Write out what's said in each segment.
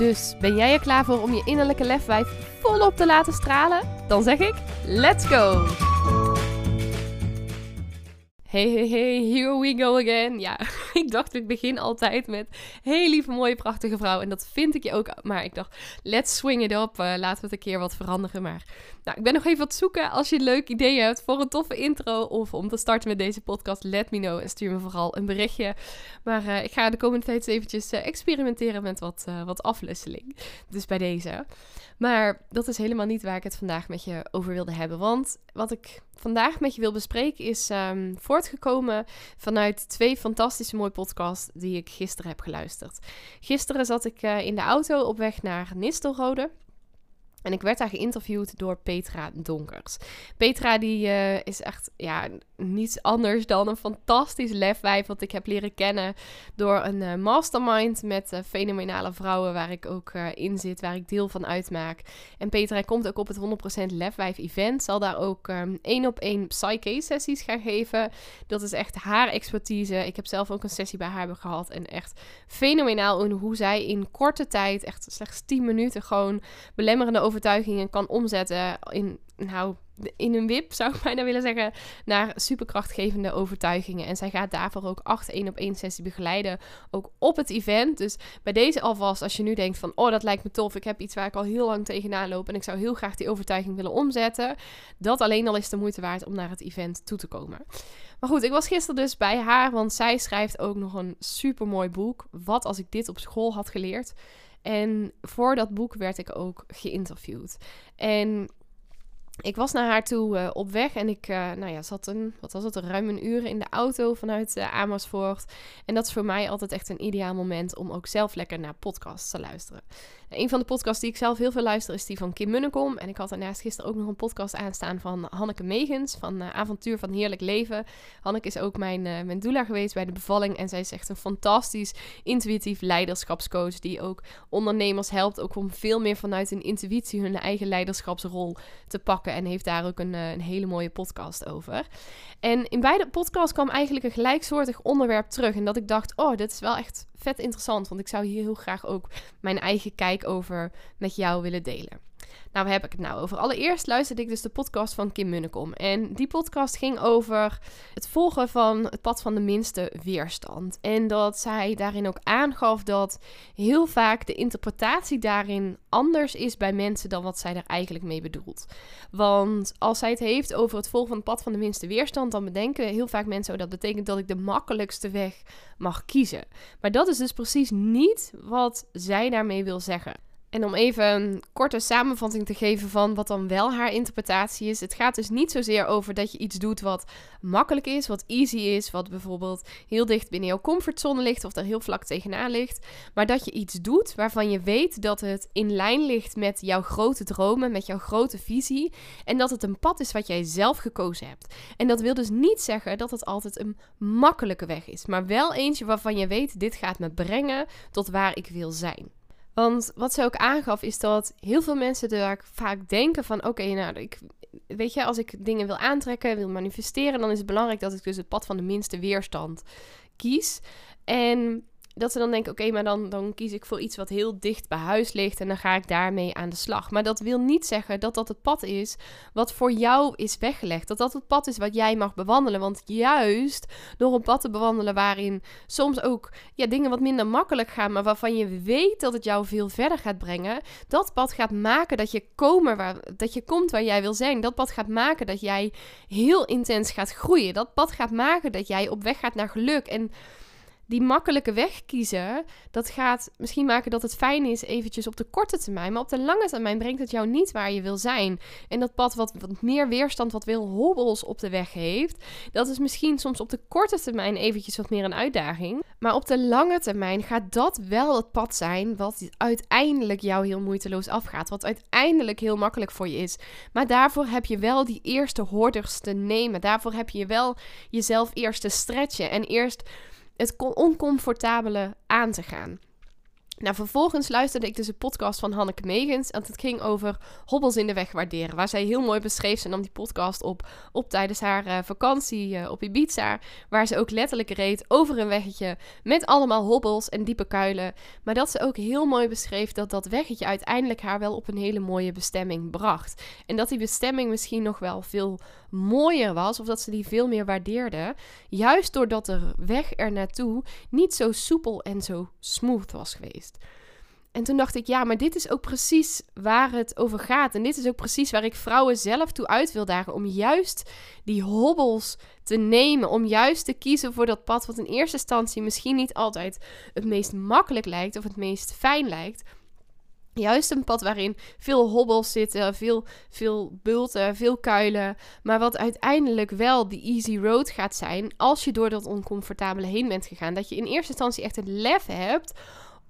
Dus ben jij er klaar voor om je innerlijke lefwijf volop te laten stralen? Dan zeg ik: let's go! Hey, hey, hey, here we go again. Ja, ik dacht, ik begin altijd met heel lieve, mooie, prachtige vrouw. En dat vind ik je ook. Maar ik dacht, let's swing it up. Uh, laten we het een keer wat veranderen. Maar nou, ik ben nog even wat zoeken. Als je een leuk idee hebt voor een toffe intro of om te starten met deze podcast, let me know. En stuur me vooral een berichtje. Maar uh, ik ga de komende tijd eventjes uh, experimenteren met wat, wat afwisseling. Dus bij deze. Maar dat is helemaal niet waar ik het vandaag met je over wilde hebben. Want wat ik vandaag met je wil bespreken is um, voortgekomen vanuit twee fantastische mooie podcasts die ik gisteren heb geluisterd. Gisteren zat ik uh, in de auto op weg naar Nistelrode. En ik werd daar geïnterviewd door Petra Donkers. Petra die uh, is echt ja, niets anders dan een fantastisch lefwijf. Wat ik heb leren kennen door een uh, mastermind met uh, fenomenale vrouwen. Waar ik ook in zit, waar ik deel van uitmaak. En Petra komt ook op het 100% lefwijf event. Zal daar ook um, één op één psyche sessies gaan geven. Dat is echt haar expertise. Ik heb zelf ook een sessie bij haar gehad. En echt fenomenaal hoe zij in korte tijd, echt slechts 10 minuten, gewoon belemmerende overtuigingen kan omzetten in, nou, in een wip, zou ik bijna willen zeggen, naar superkrachtgevende overtuigingen. En zij gaat daarvoor ook acht één op één sessie begeleiden, ook op het event. Dus bij deze alvast, als je nu denkt van, oh, dat lijkt me tof, ik heb iets waar ik al heel lang tegenaan loop en ik zou heel graag die overtuiging willen omzetten, dat alleen al is de moeite waard om naar het event toe te komen. Maar goed, ik was gisteren dus bij haar, want zij schrijft ook nog een super mooi boek. Wat als ik dit op school had geleerd? En voor dat boek werd ik ook geïnterviewd. En ik was naar haar toe uh, op weg en ik uh, nou ja, zat een, wat was het, ruim een uur in de auto vanuit uh, Amersfoort. En dat is voor mij altijd echt een ideaal moment om ook zelf lekker naar podcasts te luisteren. Een van de podcasts die ik zelf heel veel luister is die van Kim Munnekom. En ik had daarnaast gisteren ook nog een podcast aanstaan van Hanneke Megens van Avontuur van Heerlijk Leven. Hanneke is ook mijn, mijn doula geweest bij de bevalling. En zij is echt een fantastisch intuïtief leiderschapscoach die ook ondernemers helpt ook om veel meer vanuit hun intuïtie hun eigen leiderschapsrol te pakken. En heeft daar ook een, uh, een hele mooie podcast over. En in beide podcasts kwam eigenlijk een gelijksoortig onderwerp terug. En dat ik dacht, oh, dit is wel echt vet interessant. Want ik zou hier heel graag ook mijn eigen kijk over met jou willen delen. Nou, waar heb ik het nou over? Allereerst luisterde ik dus de podcast van Kim Munnekom. En die podcast ging over het volgen van het pad van de minste weerstand. En dat zij daarin ook aangaf dat heel vaak de interpretatie daarin anders is bij mensen dan wat zij er eigenlijk mee bedoelt. Want als zij het heeft over het volgen van het pad van de minste weerstand, dan bedenken heel vaak mensen, oh, dat betekent dat ik de makkelijkste weg mag kiezen. Maar dat is dus precies niet wat zij daarmee wil zeggen. En om even een korte samenvatting te geven van wat dan wel haar interpretatie is. Het gaat dus niet zozeer over dat je iets doet wat makkelijk is, wat easy is, wat bijvoorbeeld heel dicht binnen jouw comfortzone ligt of er heel vlak tegenaan ligt. Maar dat je iets doet waarvan je weet dat het in lijn ligt met jouw grote dromen, met jouw grote visie. En dat het een pad is wat jij zelf gekozen hebt. En dat wil dus niet zeggen dat het altijd een makkelijke weg is, maar wel eentje waarvan je weet: dit gaat me brengen tot waar ik wil zijn. Want wat ze ook aangaf is dat heel veel mensen daar vaak denken van... oké, nou, ik, weet je, als ik dingen wil aantrekken, wil manifesteren... dan is het belangrijk dat ik dus het pad van de minste weerstand kies. En dat ze dan denken, oké, maar dan, dan kies ik voor iets wat heel dicht bij huis ligt en dan ga ik daarmee aan de slag. Maar dat wil niet zeggen dat dat het pad is wat voor jou is weggelegd. Dat dat het pad is wat jij mag bewandelen. Want juist door een pad te bewandelen waarin soms ook ja, dingen wat minder makkelijk gaan, maar waarvan je weet dat het jou veel verder gaat brengen, dat pad gaat maken dat je, komen waar, dat je komt waar jij wil zijn. Dat pad gaat maken dat jij heel intens gaat groeien. Dat pad gaat maken dat jij op weg gaat naar geluk. En die makkelijke weg kiezen, dat gaat misschien maken dat het fijn is eventjes op de korte termijn. Maar op de lange termijn brengt het jou niet waar je wil zijn. En dat pad wat, wat meer weerstand, wat veel hobbels op de weg heeft, dat is misschien soms op de korte termijn eventjes wat meer een uitdaging. Maar op de lange termijn gaat dat wel het pad zijn wat uiteindelijk jou heel moeiteloos afgaat. Wat uiteindelijk heel makkelijk voor je is. Maar daarvoor heb je wel die eerste hoorders te nemen. Daarvoor heb je wel jezelf eerst te stretchen en eerst het oncomfortabele aan te gaan. Nou, vervolgens luisterde ik dus een podcast van Hanneke Megens. En het ging over hobbels in de weg waarderen. Waar zij heel mooi beschreef. Ze nam die podcast op, op tijdens haar uh, vakantie uh, op Ibiza. Waar ze ook letterlijk reed over een weggetje. Met allemaal hobbels en diepe kuilen. Maar dat ze ook heel mooi beschreef dat dat weggetje uiteindelijk haar wel op een hele mooie bestemming bracht. En dat die bestemming misschien nog wel veel mooier was. Of dat ze die veel meer waardeerde. Juist doordat de weg er naartoe niet zo soepel en zo smooth was geweest. En toen dacht ik, ja, maar dit is ook precies waar het over gaat. En dit is ook precies waar ik vrouwen zelf toe uit wil dagen. Om juist die hobbels te nemen. Om juist te kiezen voor dat pad wat in eerste instantie misschien niet altijd het meest makkelijk lijkt of het meest fijn lijkt. Juist een pad waarin veel hobbels zitten, veel, veel bulten, veel kuilen. Maar wat uiteindelijk wel de easy road gaat zijn. Als je door dat oncomfortabele heen bent gegaan. Dat je in eerste instantie echt het lef hebt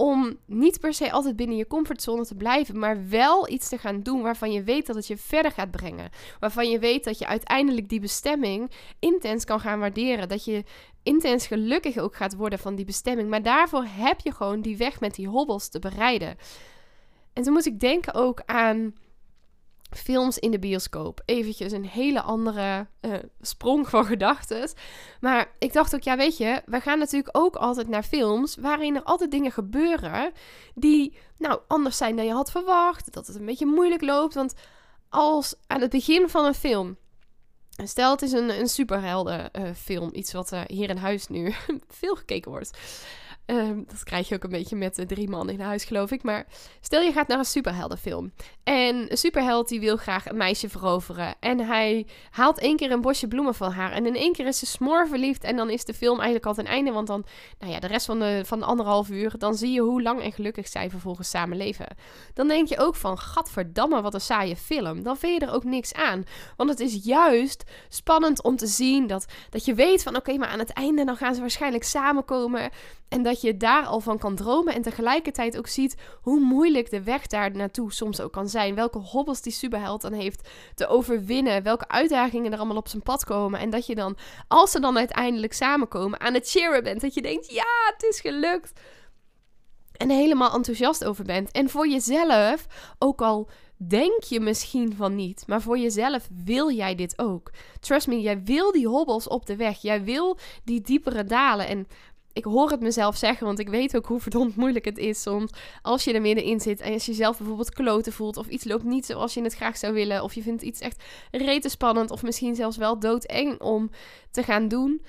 om niet per se altijd binnen je comfortzone te blijven, maar wel iets te gaan doen waarvan je weet dat het je verder gaat brengen. Waarvan je weet dat je uiteindelijk die bestemming intens kan gaan waarderen. Dat je intens gelukkig ook gaat worden van die bestemming. Maar daarvoor heb je gewoon die weg met die hobbels te bereiden. En toen moest ik denken ook aan films in de bioscoop. Eventjes een hele andere uh, sprong van gedachten. Maar ik dacht ook, ja weet je, we gaan natuurlijk ook altijd naar films waarin er altijd dingen gebeuren die nou anders zijn dan je had verwacht. Dat het een beetje moeilijk loopt. Want als aan het begin van een film Stel, het is een, een superheldenfilm. Uh, iets wat uh, hier in huis nu veel gekeken wordt. Ehm, dat krijg je ook een beetje met de drie man in huis, geloof ik. Maar stel je gaat naar een superheldenfilm. En een superheld die wil graag een meisje veroveren. En hij haalt één keer een bosje bloemen van haar. En in één keer is ze smoor verliefd. En dan is de film eigenlijk al ten einde. Want dan, nou ja, de rest van de, van de anderhalf uur. Dan zie je hoe lang en gelukkig zij vervolgens samen leven. Dan denk je ook van, gadverdamme, wat een saaie film. Dan vind je er ook niks aan. Want het is juist spannend om te zien dat, dat je weet van, oké, maar aan het einde dan gaan ze waarschijnlijk samenkomen. En dat je daar al van kan dromen en tegelijkertijd ook ziet hoe moeilijk de weg daar naartoe soms ook kan zijn. Welke hobbels die superheld dan heeft te overwinnen. Welke uitdagingen er allemaal op zijn pad komen. En dat je dan, als ze dan uiteindelijk samenkomen, aan het cheeren bent. Dat je denkt, ja, het is gelukt. En helemaal enthousiast over bent. En voor jezelf, ook al denk je misschien van niet, maar voor jezelf wil jij dit ook. Trust me, jij wil die hobbels op de weg. Jij wil die diepere dalen. En ik hoor het mezelf zeggen, want ik weet ook hoe verdomd moeilijk het is soms als je er middenin zit en als je jezelf bijvoorbeeld kloten voelt of iets loopt niet zoals je het graag zou willen of je vindt iets echt rete spannend of misschien zelfs wel doodeng om te gaan doen.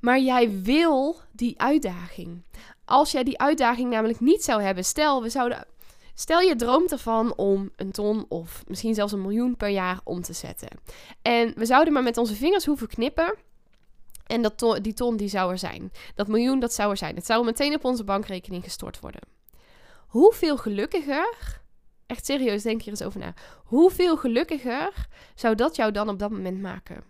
Maar jij wil die uitdaging. Als jij die uitdaging namelijk niet zou hebben, stel we zouden Stel je droomt ervan om een ton of misschien zelfs een miljoen per jaar om te zetten. En we zouden maar met onze vingers hoeven knippen en dat die ton die zou er zijn. Dat miljoen dat zou er zijn. Het zou meteen op onze bankrekening gestort worden. Hoeveel gelukkiger, echt serieus, denk hier eens over na. Hoeveel gelukkiger zou dat jou dan op dat moment maken?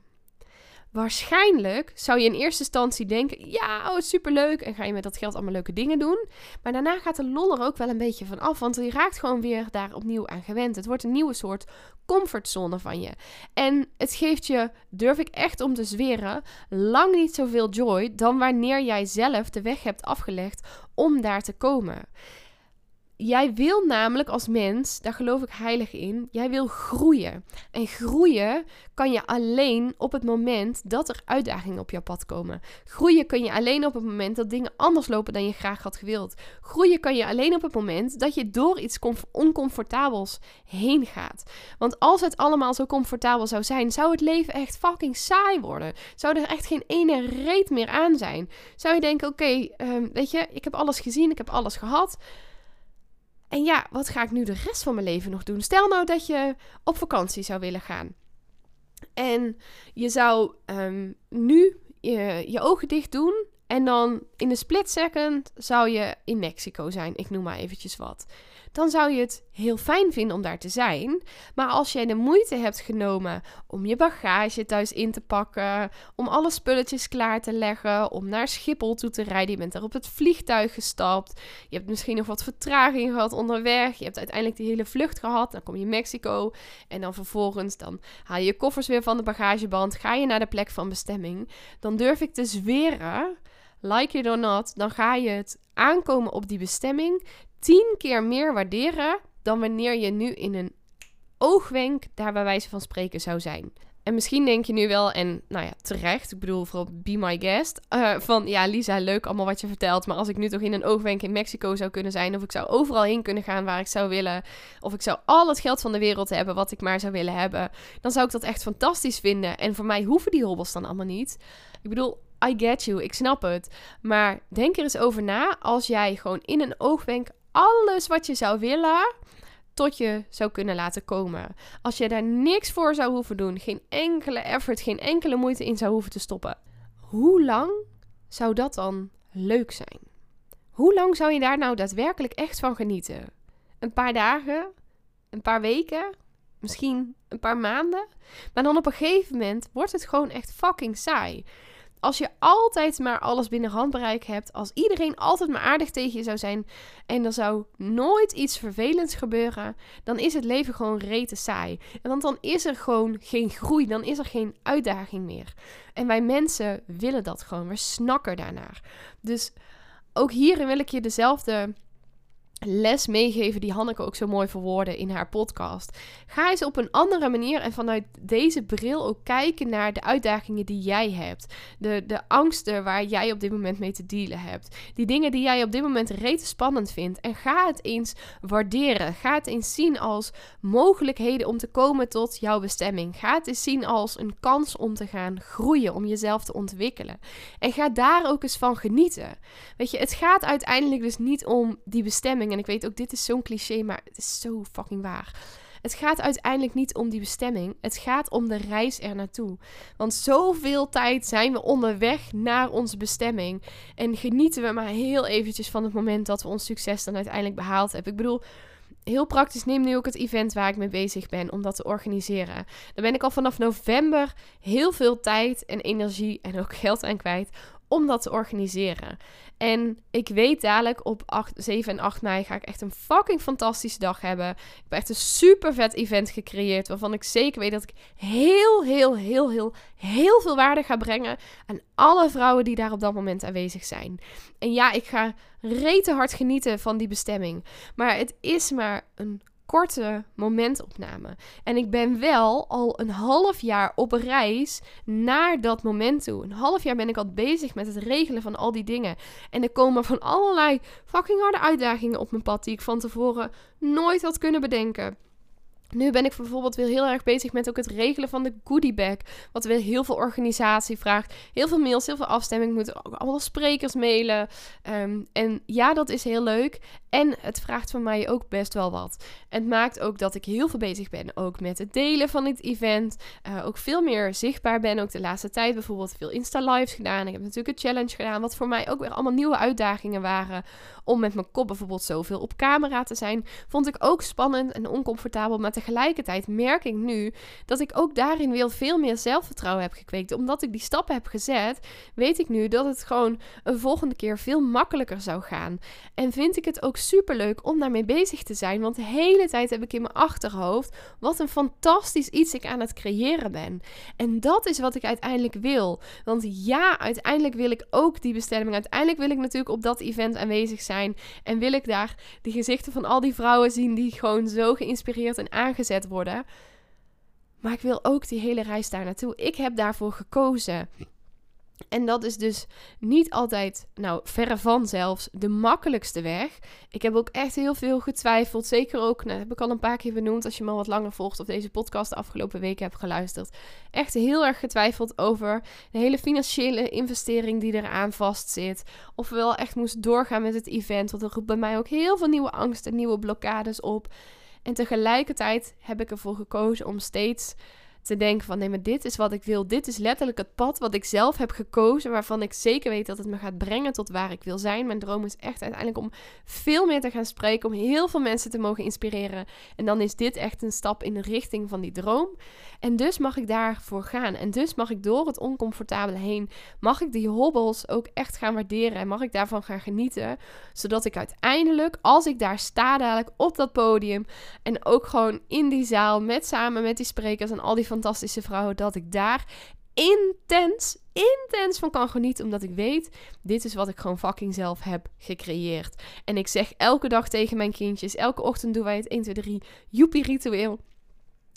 Waarschijnlijk zou je in eerste instantie denken: ja, oh, superleuk. En ga je met dat geld allemaal leuke dingen doen. Maar daarna gaat de lol er ook wel een beetje van af. Want je raakt gewoon weer daar opnieuw aan gewend. Het wordt een nieuwe soort comfortzone van je. En het geeft je, durf ik echt om te zweren, lang niet zoveel joy dan wanneer jij zelf de weg hebt afgelegd om daar te komen. Jij wil namelijk als mens, daar geloof ik heilig in, jij wil groeien. En groeien kan je alleen op het moment dat er uitdagingen op jouw pad komen. Groeien kun je alleen op het moment dat dingen anders lopen dan je graag had gewild. Groeien kan je alleen op het moment dat je door iets oncomfortabels heen gaat. Want als het allemaal zo comfortabel zou zijn, zou het leven echt fucking saai worden. Zou er echt geen ene reet meer aan zijn. Zou je denken, oké, ehm, weet je, ik heb alles gezien, ik heb alles gehad. En ja, wat ga ik nu de rest van mijn leven nog doen? Stel nou dat je op vakantie zou willen gaan. En je zou um, nu je ogen dicht doen en dan in een split second zou je in Mexico zijn, ik noem maar eventjes wat. Dan zou je het heel fijn vinden om daar te zijn. Maar als jij de moeite hebt genomen om je bagage thuis in te pakken, om alle spulletjes klaar te leggen, om naar Schiphol toe te rijden, je bent er op het vliegtuig gestapt, je hebt misschien nog wat vertraging gehad onderweg, je hebt uiteindelijk die hele vlucht gehad, dan kom je in Mexico en dan vervolgens dan haal je je koffers weer van de bagageband, ga je naar de plek van bestemming, dan durf ik te zweren like it or not, dan ga je het aankomen op die bestemming tien keer meer waarderen dan wanneer je nu in een oogwenk daar bij wijze van spreken zou zijn. En misschien denk je nu wel, en nou ja, terecht, ik bedoel vooral be my guest, uh, van ja Lisa, leuk allemaal wat je vertelt, maar als ik nu toch in een oogwenk in Mexico zou kunnen zijn, of ik zou overal heen kunnen gaan waar ik zou willen, of ik zou al het geld van de wereld hebben wat ik maar zou willen hebben, dan zou ik dat echt fantastisch vinden. En voor mij hoeven die hobbels dan allemaal niet. Ik bedoel, I get you, ik snap het. Maar denk er eens over na als jij gewoon in een oogwenk alles wat je zou willen tot je zou kunnen laten komen. Als je daar niks voor zou hoeven doen, geen enkele effort, geen enkele moeite in zou hoeven te stoppen. Hoe lang zou dat dan leuk zijn? Hoe lang zou je daar nou daadwerkelijk echt van genieten? Een paar dagen? Een paar weken? Misschien een paar maanden? Maar dan op een gegeven moment wordt het gewoon echt fucking saai als je altijd maar alles binnen handbereik hebt, als iedereen altijd maar aardig tegen je zou zijn en er zou nooit iets vervelends gebeuren, dan is het leven gewoon rete saai. Want dan is er gewoon geen groei, dan is er geen uitdaging meer. En wij mensen willen dat gewoon, we snakken daarnaar. Dus ook hierin wil ik je dezelfde les meegeven die Hanneke ook zo mooi verwoordde in haar podcast. Ga eens op een andere manier en vanuit deze bril ook kijken naar de uitdagingen die jij hebt. De, de angsten waar jij op dit moment mee te dealen hebt. Die dingen die jij op dit moment rete spannend vindt. En ga het eens waarderen. Ga het eens zien als mogelijkheden om te komen tot jouw bestemming. Ga het eens zien als een kans om te gaan groeien, om jezelf te ontwikkelen. En ga daar ook eens van genieten. Weet je, het gaat uiteindelijk dus niet om die bestemming en ik weet ook, dit is zo'n cliché, maar het is zo fucking waar. Het gaat uiteindelijk niet om die bestemming. Het gaat om de reis er naartoe. Want zoveel tijd zijn we onderweg naar onze bestemming. En genieten we maar heel eventjes van het moment dat we ons succes dan uiteindelijk behaald hebben. Ik bedoel, heel praktisch, neem nu ook het event waar ik mee bezig ben om dat te organiseren. Daar ben ik al vanaf november heel veel tijd en energie en ook geld aan kwijt om dat te organiseren. En ik weet dadelijk op 8, 7 en 8 mei ga ik echt een fucking fantastische dag hebben. Ik heb echt een super vet event gecreëerd. Waarvan ik zeker weet dat ik heel, heel, heel, heel, heel veel waarde ga brengen aan alle vrouwen die daar op dat moment aanwezig zijn. En ja, ik ga rete hard genieten van die bestemming. Maar het is maar een korte momentopname. En ik ben wel al een half jaar op reis naar dat moment toe. Een half jaar ben ik al bezig met het regelen van al die dingen. En er komen van allerlei fucking harde uitdagingen op mijn pad die ik van tevoren nooit had kunnen bedenken. Nu ben ik bijvoorbeeld weer heel erg bezig met ook het regelen van de goodiebag. Wat weer heel veel organisatie vraagt. Heel veel mails, heel veel afstemming. Moet ook allemaal sprekers mailen. Ehm, en ja, dat is heel leuk. En het vraagt van mij ook best wel wat. Het maakt ook dat ik heel veel bezig ben. Ook met het delen van dit event. Uh, ook veel meer zichtbaar ben. Ook de laatste tijd bijvoorbeeld veel Insta-lives gedaan. Ik heb natuurlijk een challenge gedaan. Wat voor mij ook weer allemaal nieuwe uitdagingen waren. Om met mijn kop bijvoorbeeld zoveel op camera te zijn. Vond ik ook spannend en oncomfortabel. Maar tegelijkertijd merk ik nu dat ik ook daarin veel meer zelfvertrouwen heb gekweekt. Omdat ik die stappen heb gezet, weet ik nu dat het gewoon een volgende keer veel makkelijker zou gaan. En vind ik het ook super leuk om daarmee bezig te zijn. Want de hele tijd heb ik in mijn achterhoofd wat een fantastisch iets ik aan het creëren ben. En dat is wat ik uiteindelijk wil. Want ja, uiteindelijk wil ik ook die bestemming. Uiteindelijk wil ik natuurlijk op dat event aanwezig zijn. En wil ik daar die gezichten van al die vrouwen zien die gewoon zo geïnspireerd en aangezet worden. Maar ik wil ook die hele reis daar naartoe. Ik heb daarvoor gekozen. En dat is dus niet altijd, nou verre van zelfs, de makkelijkste weg. Ik heb ook echt heel veel getwijfeld. Zeker ook, nou, heb ik al een paar keer benoemd als je me al wat langer volgt of deze podcast de afgelopen weken hebt geluisterd. Echt heel erg getwijfeld over de hele financiële investering die eraan vastzit. Of wel echt moest doorgaan met het event. Want er roept bij mij ook heel veel nieuwe angsten, nieuwe blokkades op. En tegelijkertijd heb ik ervoor gekozen om steeds te denken van nee, maar dit is wat ik wil. Dit is letterlijk het pad wat ik zelf heb gekozen, waarvan ik zeker weet dat het me gaat brengen tot waar ik wil zijn. Mijn droom is echt uiteindelijk om veel meer te gaan spreken, om heel veel mensen te mogen inspireren. En dan is dit echt een stap in de richting van die droom. En dus mag ik daarvoor gaan. En dus mag ik door het oncomfortabele heen, mag ik die hobbels ook echt gaan waarderen en mag ik daarvan gaan genieten, zodat ik uiteindelijk, als ik daar sta dadelijk op dat podium en ook gewoon in die zaal met samen met die sprekers en al die fantastische vrouwen, dat ik daar intens, intens van kan genieten. Omdat ik weet, dit is wat ik gewoon fucking zelf heb gecreëerd. En ik zeg elke dag tegen mijn kindjes, elke ochtend doen wij het 1, 2, 3 joepie ritueel.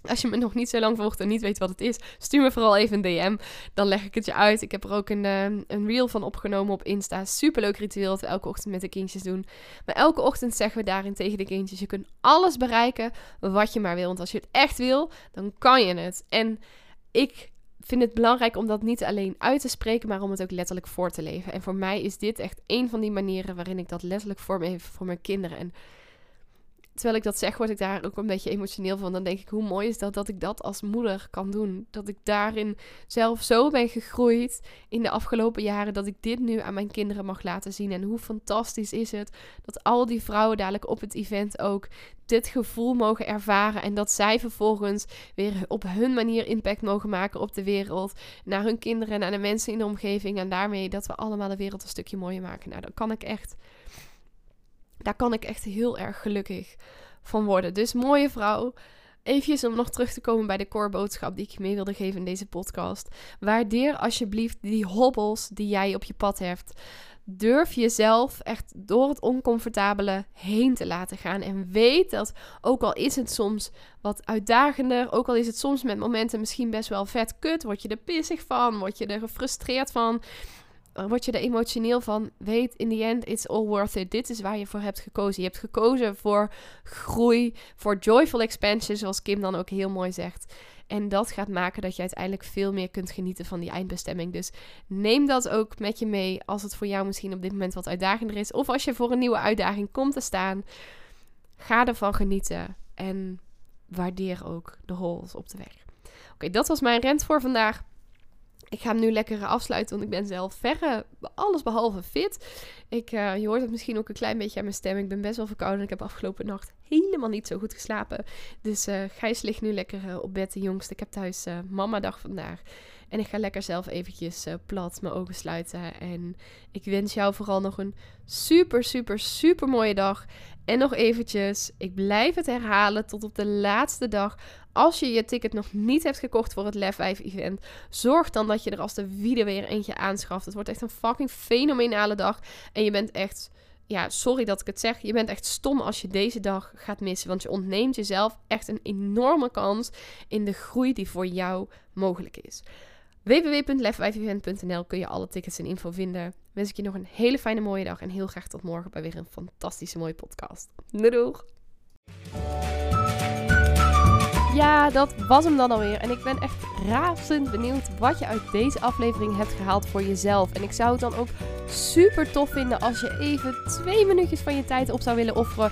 Als je me nog niet zo lang volgt en niet weet wat het is, stuur me vooral even een DM. Dan leg ik het je uit. Ik heb er ook een, uh, een reel van opgenomen op Insta. Superleuk ritueel dat we elke ochtend met de kindjes doen. Maar elke ochtend zeggen we daarin tegen de kindjes: je kunt alles bereiken wat je maar wil. Want als je het echt wil, dan kan je het. En ik vind het belangrijk om dat niet alleen uit te spreken, maar om het ook letterlijk voor te leven. En voor mij is dit echt een van die manieren waarin ik dat letterlijk vorm voor mijn kinderen. En terwijl ik dat zeg, word ik daar ook een beetje emotioneel van. Dan denk ik, hoe mooi is dat dat ik dat als moeder kan doen. Dat ik daarin zelf zo ben gegroeid in de afgelopen jaren. Dat ik dit nu aan mijn kinderen mag laten zien. En hoe fantastisch is het dat al die vrouwen dadelijk op het event ook dit gevoel mogen ervaren. En dat zij vervolgens weer op hun manier impact mogen maken op de wereld. Naar hun kinderen en naar de mensen in de omgeving. En daarmee dat we allemaal de wereld een stukje mooier maken. Nou, dan kan ik echt daar kan ik echt heel erg gelukkig van worden. Dus mooie vrouw. Even om nog terug te komen bij de core boodschap die ik mee wilde geven in deze podcast. Waardeer alsjeblieft die hobbels die jij op je pad hebt. Durf jezelf echt door het oncomfortabele heen te laten gaan. En weet dat, ook al is het soms wat uitdagender, ook al is het soms met momenten misschien best wel vet kut, word je er pissig van, word je er gefrustreerd van, word je er emotioneel van. Weet, in the end, it's all worth it. Dit is waar je voor hebt gekozen. Je hebt gekozen voor groei, voor joyful expansion, zoals Kim dan ook heel mooi zegt. En dat gaat maken dat je uiteindelijk veel meer kunt genieten van die eindbestemming. Dus neem dat ook met je mee als het voor jou misschien op dit moment wat uitdagender is. Of als je voor een nieuwe uitdaging komt te staan. Ga ervan genieten en waardeer ook de holes op de weg. Oké, dat was mijn rent voor vandaag. Ik ga hem nu lekker afsluiten, want ik ben zelf verre alles behalve fit. Ik, uh, je hoort het misschien ook een klein beetje aan mijn stem. Ik ben best wel verkouden. Ik heb afgelopen nacht helemaal niet zo goed geslapen. Dus uh, Gijs ligt nu lekker uh, op bed, de jongste. Ik heb thuis mama dag vandaag. En ik ga lekker zelf eventjes plat mijn ogen sluiten. En ik wens jou vooral nog een super, super, super mooie dag. En nog eventjes, ik blijf het herhalen tot op de laatste dag. Als je je ticket nog niet hebt gekocht voor het Lef 5 event, zorg dan dat je er als de video weer eentje aanschaft. Het wordt echt een fucking fenomenale dag. En je bent echt, ja, sorry dat ik het zeg, je bent echt stom als je deze dag gaat missen. Want je ontneemt jezelf echt een enorme kans in de groei die voor jou mogelijk is www.lef5event.nl kun je alle tickets en info vinden. Wens ik je nog een hele fijne mooie dag en heel graag tot morgen bij weer een fantastische mooie podcast. Doeg! Ja, dat was hem dan alweer. En ik ben echt razend benieuwd wat je uit deze aflevering hebt gehaald voor jezelf. En ik zou het dan ook super tof vinden als je even twee minuutjes van je tijd op zou willen offeren